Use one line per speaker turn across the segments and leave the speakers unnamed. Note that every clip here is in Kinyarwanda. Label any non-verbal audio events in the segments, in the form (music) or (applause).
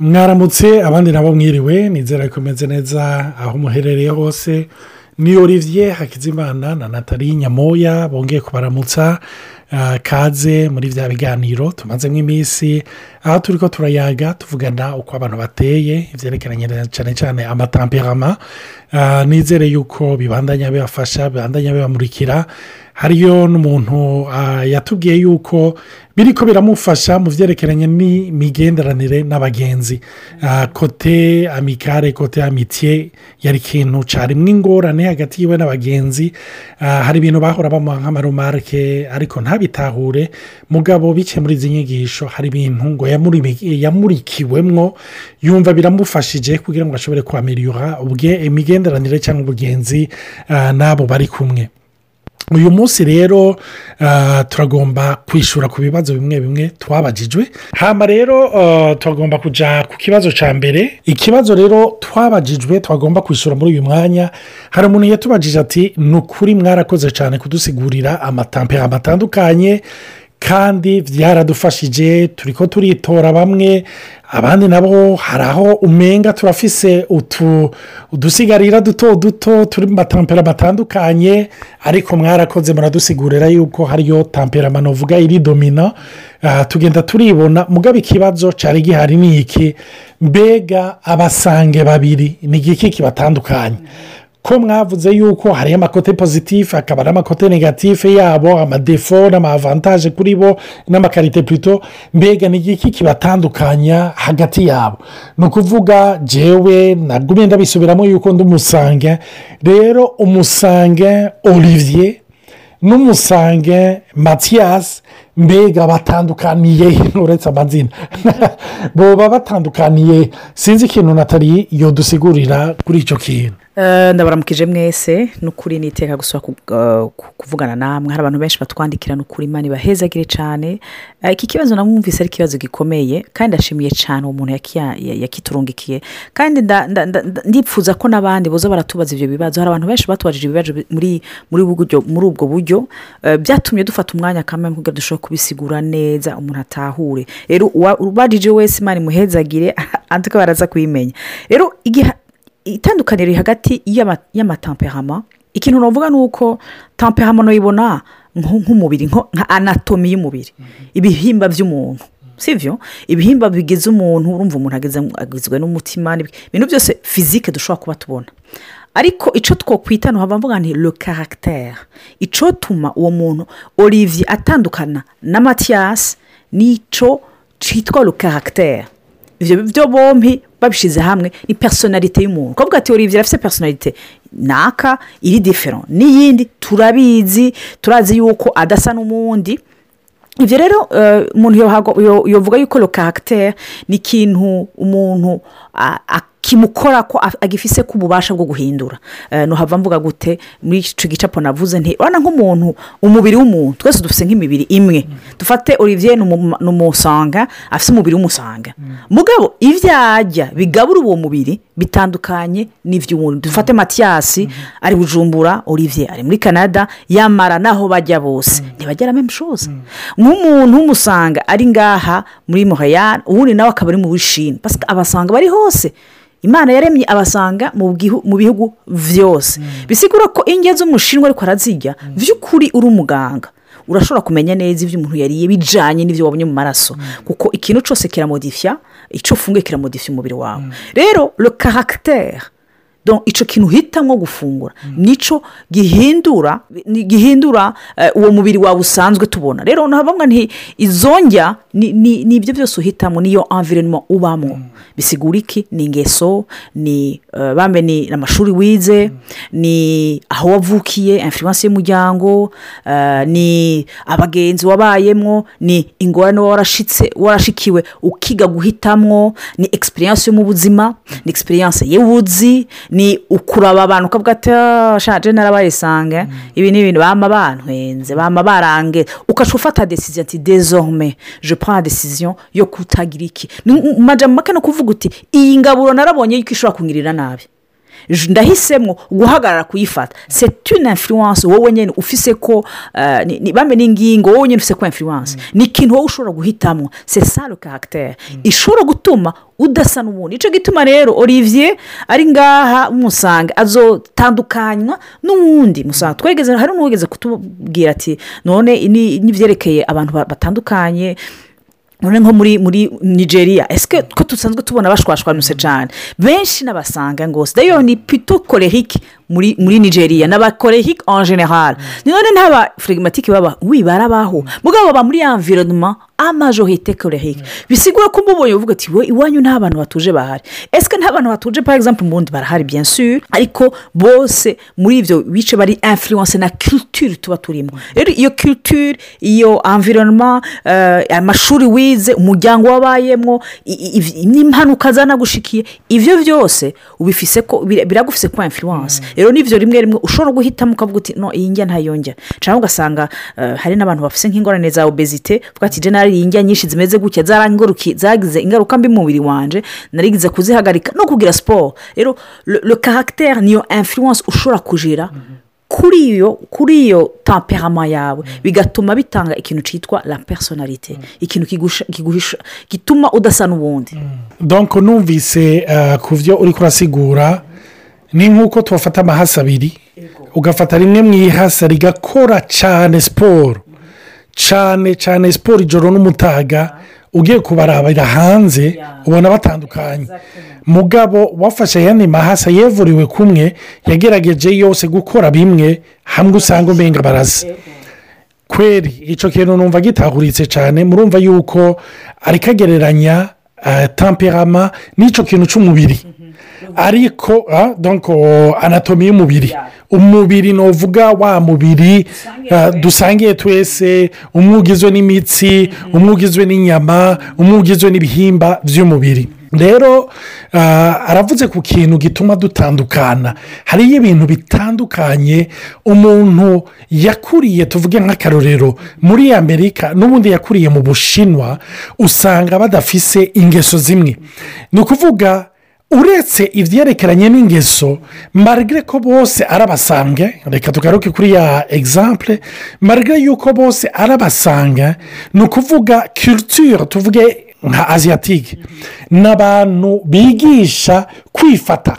mwaramutse abandi nabo mwiriwe nizera ko umeze neza aho muherereye hose. Ni olivier hakizimana na natali nyamoya bongeye kubaramutsa kaze muri bya biganiro tumazemo iminsi. Aho turi ko turayaga tuvugana uko abantu bateye ibyerekeranye cyane cyane amatamperama nizere yuko bibandanya bibafasha bibandanya bibamurikira. Hariyo n'umuntu yatubwiye yuko biri ko biramufasha mu byerekeranye n'imigenderanire n'abagenzi. Kote amikare kote amitiye yari ikintu cyarimo ingorane hagati yiwe n'abagenzi. Hari ibintu bahora bamuha nk'amarumarike ariko ntabitahure. Mugabo bike muri izi nyigisho hari ibintu ngo yamurikiwemwo yumva biramufashije kugira ngo ashobore kwamiriyura imigenderanire cyangwa ubugenzi n'abo bari kumwe. Uyu munsi rero turagomba kwishyura ku bibazo bimwe bimwe twabagijwe hano rero turagomba kujya ku kibazo cya mbere. Ikibazo rero twabagijwe twagomba kwishyura muri uyu mwanya. Hari umuntu yatubagije ati ni ukuri mwarakoze cyane kudusigurira amatampera atandukanye kandi byaradufashije turi ko turitora bamwe abandi nabo hari aho umenga turafise udusigarira duto duto turi mu matampera atandukanye ariko mwarakoze muradusigurira yuko hariyo tamperama uvuga iri domina tugenda turibona mugabo ikibazo cyari gihari ni iki? Mbega abasange babiri ni igiki kibatandukanye? Ko mwavuze yuko hariho amakote pozitifu hakaba n'amakote negatifu yabo amadefo n'amavantaje kuri bo n'amakarite purito mbega ni igiki kibatandukanya hagati yabo? Ni ukuvuga jewe nagumye ndabisubiramo yuko ndi umusange. Rero umusange olivier n'umusange matiyasi mbega batandukaniye uretse (laughs) amazina (laughs) boba batandukaniye sinzi ikintu natali iyo dusigurira kuri icyo kintu.
Ndabaramukije mwese ni ukuri niteka gusa kuvugana namwe. Hari abantu benshi batwandikira ni ukuri imana ibahezagire cyane iki kibazo namwumvise ari ikibazo gikomeye kandi ndashimiye cyane uwo muntu yakiturungikiye. Kandi ndipfuza ko n'abandi boza baratubaza ibyo bibazo. Hari abantu benshi batubajije ibibazo muri ubwo buryo. Byatumye dufata umwanya kamwe kugira ngo dushobore kubisigura neza umuntu atahure. Rero ubajije wese imana imuhezagire (laughs) antuka baraza kubimenya rero itandukaniro riri hagati y'amatamperama ikintu navuga ni uko tamperama nuyibona nk'umubiri nka anatomi y'umubiri. Ibihimba by'umuntu si byo ibihimba bigize umuntu urumva umuntu agizwe n'umutima ibintu byose fizike dushobora kuba tubona. Ariko icyo twakwita ntuhava mvuga ni le caractère. Icyo tuma uwo muntu olivier atandukana na matiyasi n'icyo cyitwa le caractère. Ibyo byo bombi babishyize hamwe ni personalite y'umuntu. Kuvuga ati olivier afite personalite naka iri difero n'iyindi turabizi turazi yuko adasa n'umundi. Ibyo rero umuntu yavuga yuko le caractère ni ikintu umuntu kimukora ko agifise ko ububasha bwo guhindura. Ntuhava mvuga gute muri icyo gicapo navuze nti urabona nk'umuntu umubiri w'umuntu twese dufite nk'imibiri imwe. Dufate olivier ni umusanga afite umubiri w'umusanga. Mugabo ibyo ajya bigabura uwo mubiri bitandukanye n'iby'umuntu dufate matiyasi ari bujumbura olivier ari muri canada yamara n'aho bajya bose. Ntibagera memushoza nk'umuntu w'umusanga ari ngaha muri muhayari ubundi nawe akaba ari mu wishini abasanga bari hose. Imana yaremye abasanga mu bihugu byose bisigura ko iyo ugeze umushinwa ariko arazirya. By'ukuri uri umuganga. Urashobora kumenya neza ibyo umuntu yariye bijyanye n'ibyo wabonye mu maraso. Kuko ikintu cyose kiramodifiya icyo ufunguye kiramodifiya umubiri wawe. Rero le caractère icyo kintu uhitamo gufungura. Nicyo gihindura gihindura uwo mubiri wawe usanzwe tubona. Rero ntabwo nti izo njya ni ibyo byose uhitamo niyo environnement ubamo bisigura iki? Ni ingeso ni bambe ni amashuri wize ni aho wavukiye influence y'umuryango ni abagenzi wabayemo ni ingorane warashitse warashikiwe ukiga guhitamwo ni egisperiyanse yo mu buzima ni egisperiyanse y'ubuzi ni ukuraba abantu ukavuga ati shaje narabayisanga ibi ni ibintu bama bantwenze bama barange ukaca ufata desiziyo ati dezorome je prends desiziyo yo kutagira iki. Majya make no kuvuga uti iyi ngaburo narabonye yuko ishobora kungirira nabi. Ndahisemo guhagarara kuyifata. C'est une influence. Wowe nyine ufise ko ni- bamwe n'ingingo wowe nyine ufise ko influence. Ni ikintu wowe ushobora guhitamo. Le caractère. Ishobora gutuma udasa n'ubundi ni cyo gituma rero olivier ari ngaha musanga azotandukanywa n'uwundi musanga twegeze hari n'uwigeze kutubwira ati none ni- n'ibyerekeye abantu ba- batandukanye nko muri muri nigeria. Ese ko dusanzwe tubona bashwashwanutse cyane benshi n'abasanga ngo dayo ni pito korehike muri muri nigeria n'abakorehike en general none ntaba firigimatike baba wi barabaho. Mugabo baba muri environnement amajorite korehike bisigura ko umubonye uvuga ati we iwanyu nta bantu batuje bahari. Ese nta bantu batuje par exemple mu bundi barahari? Bien sûr. Ariko bose muri ibyo bice bari influence na culture tuba turimo. Rero iyo culture iyo environnement eh, amashuri wize umuryango wabayemo n'impanuka zanagushikiye ibyo byose ubifise ko bira- biragufise ko influence. Rero n'ibyo rimwe rimwe ushobora guhitamo ukavuga uti no iyi njya ntayongera cyangwa ugasanga eh, hari n'abantu bafite nk'ingorane za obezite uvuga ati jenali iyi njya nyinshi zimeze gutya zagize ingaruka mbi mu mubiri wanje narigize kuzihagarika no kugira siporo rero le caractère niyo influence ushobora kugira kuri iyo kuri iyo temperama yawe. Bigatuma bitanga ikintu cyitwa la personalite ikintu kiguhisha gituma udasa n'ubundi.
Donko numvise eh, ku byo uri kurasigura ni nk'uko tubafata amahasi abiri ugafata rimwe mu ihasa rigakora cyane siporo. Cyane cyane siporo ijoro n'umutaga ugiye kubarabira hanze ubona batandukanye. Mugabo wafashe ayandi mahasa yevuriwe kumwe yagerageje yose gukora bimwe hamwe usanga umenga barasa kweri icyo kintu numva gitahuritse cyane murumva yuko ariko agereranya eh, temperama n'icyo kintu cy'umubiri ariko ah, oh, anatomi y'umubiri. Umubiri ni uvuga wa mubiri ah, dusangiye twese. Umwe ugizwe n'imitsi umwe ugizwe n'inyama umwe ugizwe n'ibihimba by'umubiri rero ah, aravuze ku kintu gituma dutandukana. Hariyo ibintu bitandukanye umuntu yakuriye tuvuge nk'akarorero muri amerika n'ubundi yakuriye mu bushinwa usanga badafise ingeso zimwe. Ni ukuvuga uretse ibyerekeranye n'ingeso marigare ko bose arabasanga reka tugaruke kuri ya egisampure marigare yuko bose arabasanga ni ukuvuga kiruture tuvuge nka aziyatike ni abantu bigisha kwifata.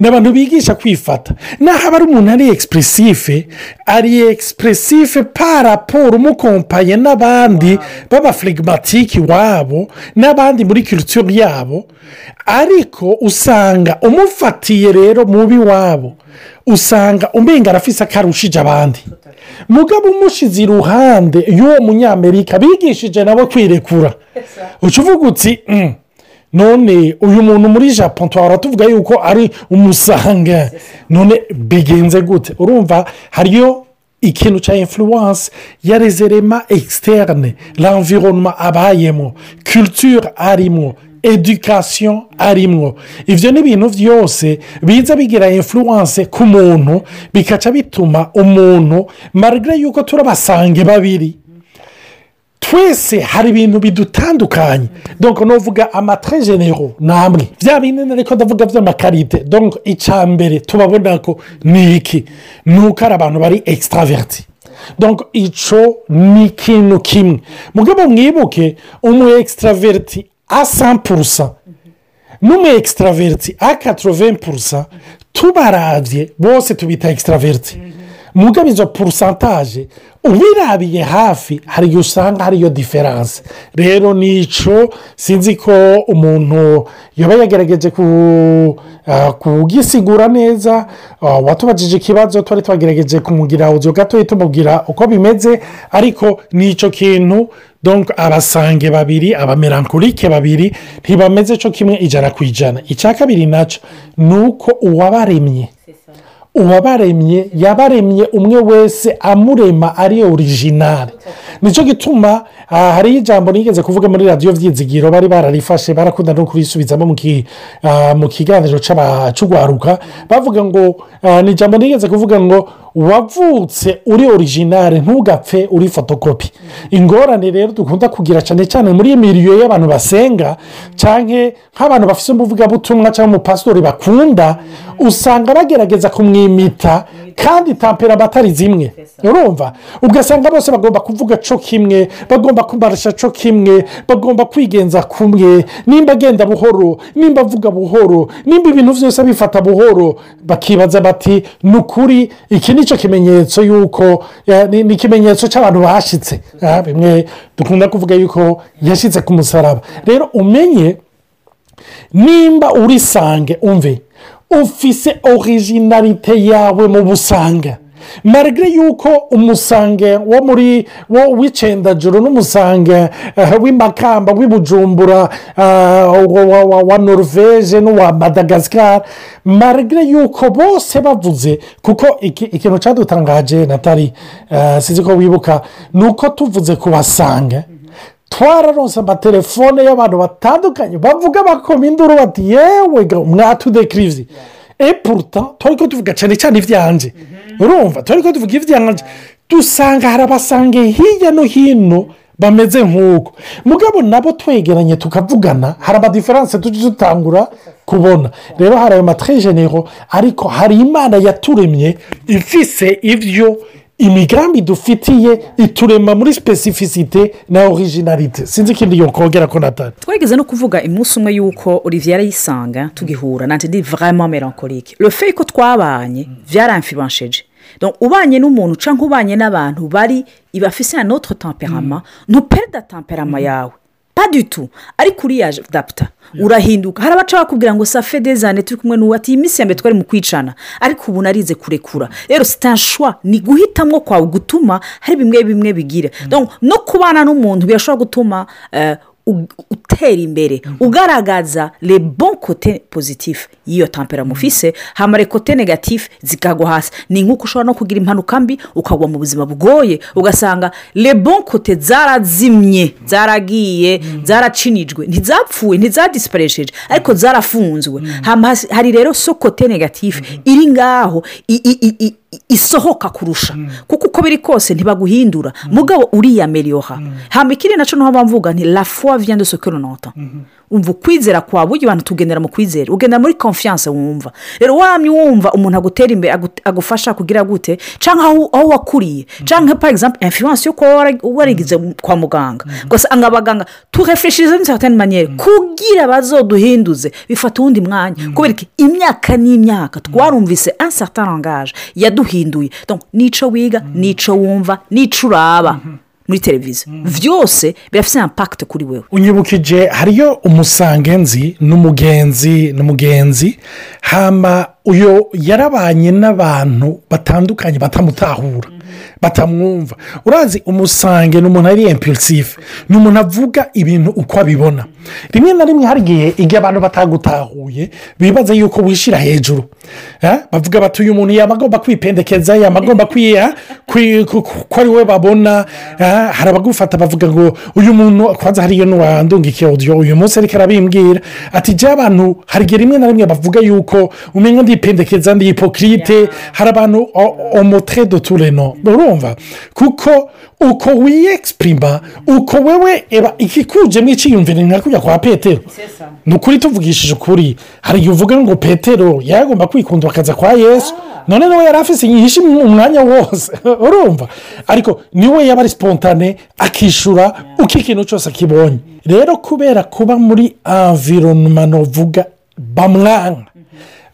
Ni abantu bigisha kwifata. Naho ari umuntu ari egisipuresife ari egisipuresife paraporo umukompanye n'abandi b'abafirigimatike iwabo n'abandi muri kiruture yabo. Ariko usanga umufatiye rero mubi wabo usanga umenga arafise akarushije abandi. Mugabo umushyize iruhande y'uwo munyamerika bigishije nabo kwirekura. Uca uvuga uti "Mm, none uyu muntu muri japo twahora tuvuga yuko ari umusanga none bigenze gute? Urumva hariyo ikintu cya influence ya rezerema ekisiterne l'environnement abayemo culture arimo education arimwo. Ibyo ni ibintu byose biza bigira influence ku muntu bikaca bituma umuntu marigare yuko turabasange babiri twese hari ibintu bidutandukanye. Donko nuvuga amatire genero ni amwe bya binini ariko ndavuga by'amakarite donko icya mbere tubabona ko ni iki? Ni uko ari abantu bari ekisitaraveriti donko icyo ni ikintu kimwe. Mugabo mwibuke umu ekisitaraveriti a sampurusa n'umu ekisitaraveriti a katoroveni purusa tubarabye bose tubita ekisitaraveriti mugabo izo purusantaje ubirabiye hafi hari igihe usanga hariyo diferanse rero ni cyo sinzi ko umuntu yaba yagerageje ah, kugisigura neza ah, watubajije ikibazo twari twagerageje kumugira uburyo gatoya tumubwira uko bimeze. Ariko ni cyo kintu donc abasange babiri abamerankurike babiri ntibameze cyo kimwe ijana ku ijana icya kabiri na cyo ni uko uwabaremye uwabaremye yabaremye umwe wese amurema ari orijinali ni cyo gituma ah, hariyo ijambo nigeze kuvuga muri radiyo byizigiro bari bararifashe barakunda no kurisubizamo ah, mu kiganiro c'ugwaruka. Bavuga ngo ah, ni ijambo nigeze kuvuga ngo wavutse uri orijinale ntugapfe uri fotokopi ingorane rero dukunda kugira cyane cyane muri iyi miriyo y'abantu basenga cyangwa nk'abantu bafite umuvugabutumwa cyangwa umupasitori bakunda usanga bagerageza kumwimita kandi tampera atari zimwe. Urumva? Ugasanga bose bagomba kuvuga co kimwe bagomba kumarisha co kimwe bagomba kwigenza kumwe. Nimba agenda buhoro nimba avuga buhoro nimba ibintu byose bifata buhoro bakibaza bati ni ukuri iki ni cyo kimenyetso y'uko ni ikimenyetso cy'abantu bashyitse bimwe dukunda kuvuga yuko yashyitse ku musaraba. Rero umenye nimba urisange umve ufise orijinalite yawe mu busanga. Marigre yuko umusange wo muri wo w'icendajuru n'umusange eh, w'imakamba w'ibujumbura ah, wa- norvege n'uwa madagascar. Marigre yuko bose bavuze kuko iki- ikintu cyadutangaje natali eh, sinzi ko wibuka ni uko tuvuze kubasanga twararonse amatelefone y'abantu batandukanye bavuga bakoma induru bati yewe mwatudekirizi epuruta turi ko tuvuga cyane cyane ibyanje urumva turi ko tuvuga ibyanje dusanga hari abasange hirya no hino bameze nk'uko. Mugabo nabo twegeranye tukavugana hari amadiferanse tujya dutangura kubona. Rero hari ayo matrejenero ariko hari imana yaturemye ifise ibyo imigambi dufitiye iturema muri sipesifisite na orijinalite sinzi ikindi yokongera ko natali
twageze no kuvuga umunsi umwe y'uko olivier arayisanga tugihura nanjye ndi vraiment melancholique le fait ko twabanye byaramfiransheje Donc, ubanye n'umuntu cyangwa ubanye n'abantu bari bafise un autre temperament ntuperida temperament yawe. Pas du tout. Ariko uriya daputa urahinduka. Hari abaca bakubwira ngo safe dezane turi kumwe n'uwo ati iyi minsi ya mbere twari mu kwicana. Ariko ubu narize kurekura. Rero sitashwa ni guhitamo kwawe gutuma hari bimwe bimwe bigira Donc, no kubana n'umuntu birashobora gutuma u- utera imbere. Ugaragaza le bon kote pozitifu y'iyo tampera mufise hamara kote negatifu zikagwa hasi. Ni nk'uko ushobora no kugira impanuka mbi ukagwa mu buzima bugoye. Ugasanga bon kote zarazimye zaragiye zaracinijwe. Ntizapfuye ntizadisiparesheje ariko zarafunzwe. Hari rero so kote negatifu iri ngaho i- i- i- i- isohoka kurusha. Kuko uko biri kose ntibaguhindura. Mugabo uriyameliora hamba ikindi na cyo ni ho mvuga nti la foi vient de que l'on entend. Umva ukwizera kwawe abantu tugendera mu kwizera. Ugendera muri confiance wumva. Rero wamye wumva umuntu agutera imbere agu- agufasha kugira gute cyangwa aho wakuriye. Cyangwa par exemple influence yo kuba warigize kwa muganga. Ugasanga abaganga turefeshirize certaine manière. Kugira bazoduhinduze bifata uwundi mwanya. Kubera iki imyaka n'imyaka twarumvise langage yaduhinduye. N'ico wiga n'ico wumva n'ico uraba. Muri televiziyo. Byose birafite impakiti kuri wewe.
Unyibukije hariyo umusangenzi n'umugenzi n'umugenzi hama uyu yarabanye n'abantu batandukanye batamutahura. Batamwumva. Urazi umusange ni umuntu ari impulsive. Ni umuntu avuga ibintu uko abibona. Rimwe na rimwe hari igihe igihe abantu batagutahuye bibaza yuko wishyira hejuru. Bavuga bati uyu muntu yaba agomba kwipendekeza yaba agomba kwiha ko ari we babona. Hari abagufata bavuga ngo uyu muntu kwanza hariyo n'uwandungikiye audio uyu munsi ariko arabimbwira. Ati jya abantu hari igihe rimwe na rimwe bavuga yuko umenya ndipendekeza ndi hipokirite hari abantu omotre de tureno urumva kuko uko wiyegisiprima uko wewe eba ikikujemo icyiyumvire nka kujya kwa petero. Ni ukuri tuvugishije ukuri. Hari igihe uvuga ngo petero yagomba kwikunda akaza kwa yesu. None nawe yari afite inyinshi mu mwanya wose. (laughs) Urumva? Ariko ni we yaba ari spontane akishyura uko ikintu cyose akibonye. Rero kubera kuba muri environnement novuga bamwanga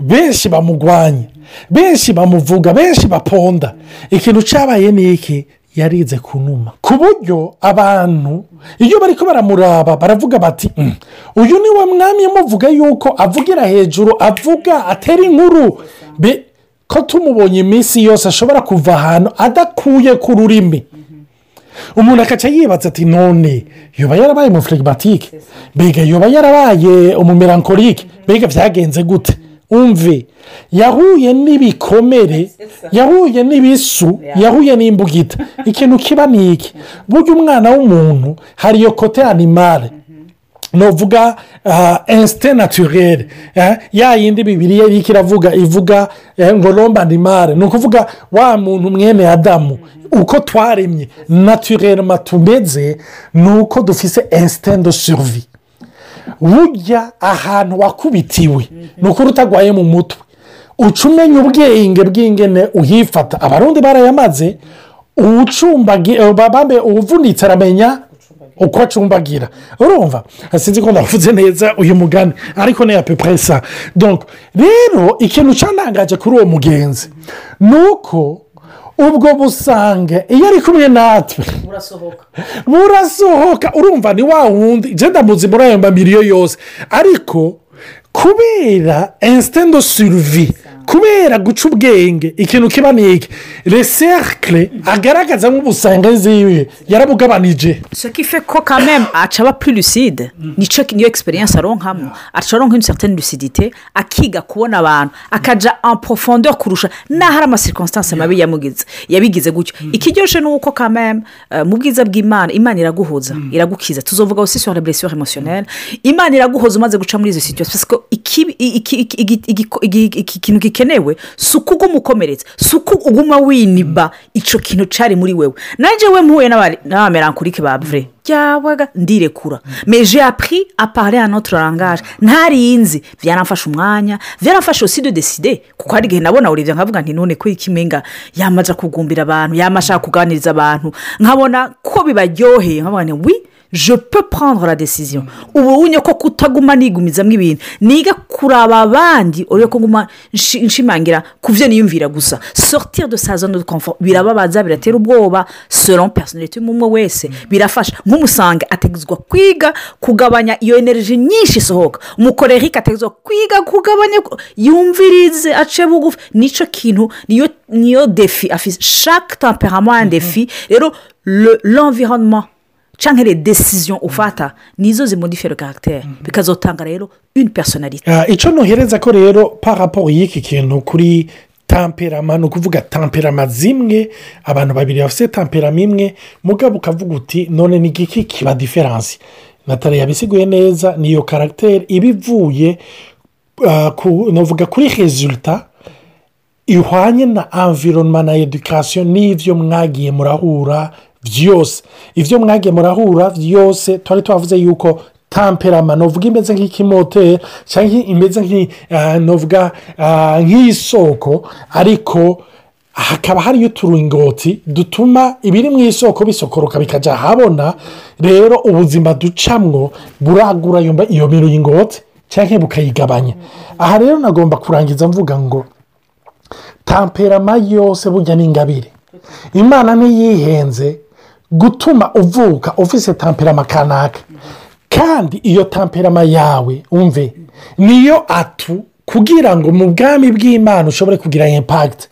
benshi bamugwanya benshi bamuvuga benshi baponda. Ikintu cyabaye ni iki? Yarize kunuma. Ku buryo abantu iyo bari ko baramuraba baravuga bati "Mm, uyu ni we mwami muvuga yuko avugira hejuru avuga atera inkuru. Ko tumubonye iminsi yose ashobora kuva ahantu adakuye ku rurimi. Umuntu akaca yibaza ati none yoba yarabaye umufirigimatike mbega yoba yarabaye umumerankorike mbega byagenze gute? Umve. Yahuye n'ibikomere yahuye n'ibisu yahuye n'imbugita. Ikintu kiba ni iki? Burya umwana w'umuntu hari iyo kote animale nuvuga insite naturere ya yindi bibiriya iri iravuga ivuga ngo romba animare ni ukuvuga wa muntu mwene adamu uko twaremye naturerema tumeze ni uko dufise insite do suruvi burya ahantu wakubitiwe ni ukuri utagwaye mu mutwe. Uca umenya ubwenge bw'ingene uhifata. Abarundi barayamaze uwuvunitse aramenya uko acumbagira. Urumva? Sinzi ko navuze neza uyu mugani ariko ni pepuresa rero ikintu cyanangaje kuri uwo mugenzi ni uko ubwo busange iyo ari kumwe natwe. Burasohoka urumva ni wa wundi genda muzi muri ayo mamiriyo yose. Ariko kubera insitendo suruvi kubera guca ubwenge ikintu kiba ni iki reserikire agaragaza nk'ubusanga ziwe yarabugabanije
ife ko kameme aca aba puriside niyo egisperiyanse aronkamo aca aronka indi satani lusidite akiga kubona abantu akajya ampofondo kurusha n'aho ari amasirikonsitanse mabi yamugize yabigize gutyo ikiryoshye ni uko kameme mu bwiza bw'imana imana iraguhuza iragukiza tuzovuga aussi sur reburesiyoni emosiyoneri imana iraguhuza umaze guca muri izo situwasiyo ikintu gikenewe si uko uguma ukomeretse si uko uguma winiba icyo kintu cyari muri wewe. Nanjye we mpuye n'abamerankurike ba vure byabaga ndirekura. Meje apuri apare hano turarangaje ntarinzi. Byaramfashe umwanya byaramfashe aussi de deside kuko hari igihe nabona urebye nkavuga nti none ko ikimenga yamaze kugumbira abantu yamashaka kuganiriza abantu. Nkabona ko bibaryoheye. Nkavuga ni wi je peux prendre la décision. Ubu unye ko kutaguma nigumizamo ibintu. Niga kuraba abandi urebe ko nguma nshimangira ku byo niyumvira gusa. Sortir de sa zone de confort birababaza biratera ubwoba. Selon personality y'umwe wese birafasha. Nk'umusange ategetswe kwiga kugabanya iyo energy nyinshi isohoka. Umukorerike ategetswe kwiga kugabanya yumvirize ace bugufi. Nicyo kintu niyo niyo defi. Afite chaque temperament ya defi. Rero l'environnement. Cyangwa re desiziyo ufata nizo zimodifera karagiteri bikazotanga rero une personalite
icyo ntuhereza ko rero paraporo y'iki kintu kuri tamperama ni ukuvuga tamperama zimwe abantu babiri bafite tamperama imwe mugabo ukavuga uti none ni igiki kiba diferansi natale yabisiguye neza niyo karagiteri iba ivuye navuga kuri rezilita ihwanye na environnement na edukasiyo n'ibyo mwagiye murahura byose ibyo mwagiye murahura byose twari twavuze yuko tamperama navuga imeze nk'ikimoteri cyangwa imeze navuga nk'isoko ariko hakaba hariyo uturingoti dutuma ibiri mu isoko bisokoroka bikajya ahabona. Rero ubuzima ducamwo buragura iyo miringoti cyangwa bukayigabanya. Aha rero nagomba kurangiza mvuga ngo tamperama yose burya ni ingabire imana ntiyihenze gutuma uvuka ufite tamperama kanaka kandi iyo tamperama yawe umve niyo atu kugira ngo mu bwami bw'imana ushobore kugira impagiti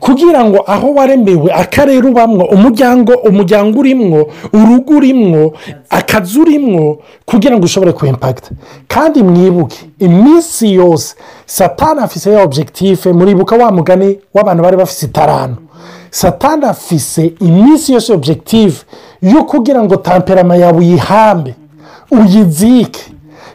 kugira ngo aho waremewe akarere ubamwo umuryango umuryango urimwo urugo urimwo akazi urimwo kugira ngo ushobore ku impagita kandi mwibuke iminsi yose satana afise ya objekitife muribuka wa mugani w'abantu bari bafite itaranu satana afise iminsi yose objekitife yo kugira ngo tamperama yawe uyihambe uyizike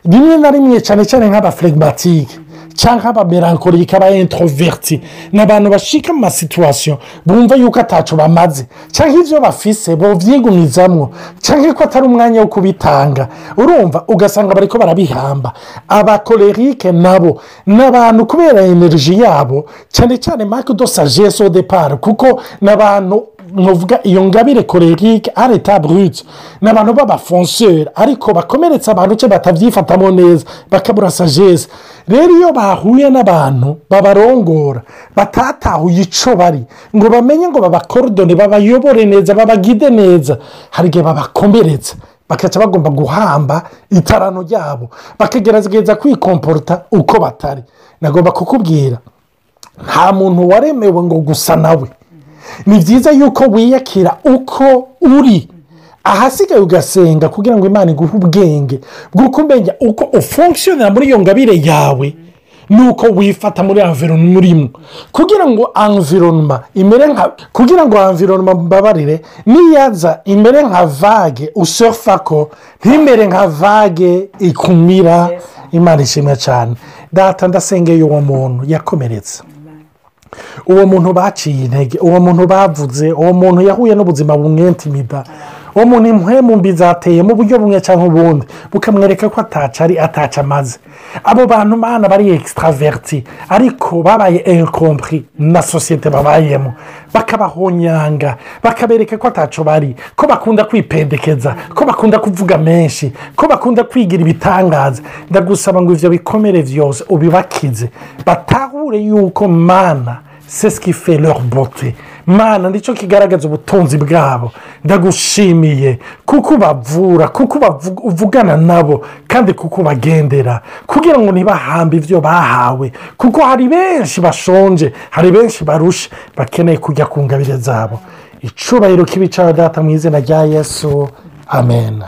rimwe na rimwe cyane cyane nk'abaflegimatike cyangwa abamerankorike aba introverti. Ni abantu bashika mu masituwasiyo bumva yuko atacu bamaze. Cyangwa ibyo bafise bobyigumizamwo cyangwa ko atari umwanya wo kubitanga. Urumva ugasanga bari ko barabihamba. Abakorerike nabo ni abantu kubera energy yabo cyane cyane marike do sagesse de pari kuko ni abantu ntuvuga iyo ngabire korerike areta burute ni abantu b'abafonseri ariko bakomeretsa abantu cyo batabyifatamo neza bakabura sagesse rero iyo bahuye n'abantu babarongora batatahuye icyo bari ngo bamenye ngo babakorodone babayobore neza babagide neza hari igihe babakomeretsa bakaca bagomba guhamba itarano ryabo bakagerageza kwikomporota uko batari. Nagomba kukubwira nta muntu waremewe ngo gusa nawe. Ni byiza yuko wiyakira uko uri. Ahasigaye ugasenga kugira ngo imana iguhe ubwenge bw'uko umenya uko ufunkishonera muri iyo ngabire yawe nuko wifata muri environoma urimo kugira ngo environoma imere nka kugira ngo environoma mbabarire niyaza imere nka vage usurfa ko ntimere nka vage ikumira. Imana ishimwe cyane. Data ndasengeye uwo muntu yakomeretse. Uwo muntu baciye intege uwo muntu bavuze uwo muntu yahuye n'ubuzima bumwentimida uwo muntu impwemu mbi zateye mu buryo bumwe cyangwa ubundi. Bukamwereka ko ataca ari ataca amaze. Abo bantu bana bari ekisitaraveriti ariko babaye enkompuri na sosiyete babayemo. Bakabahonyanga bakabereka ko ataco bari. Ko bakunda kwipendekeza ko bakunda kuvuga menshi ko bakunda kwigira ibitangaza. Ndagusaba ngo ibyo bikomere byose ubibakize. Batahure yuko mana sesikife lor bote mana ni cyo kigaragaza ubutunzi bwabo ndagushimiye kuko ubavura kuko uvugana nabo kandi kuko ubagendera kugira ngo ntibahambe ibyo bahawe kuko hari benshi bashonje hari benshi barushe bakeneye kujya ku ngabire zabo. Icubahiro k'ibicara data mu izina rya yesu amen.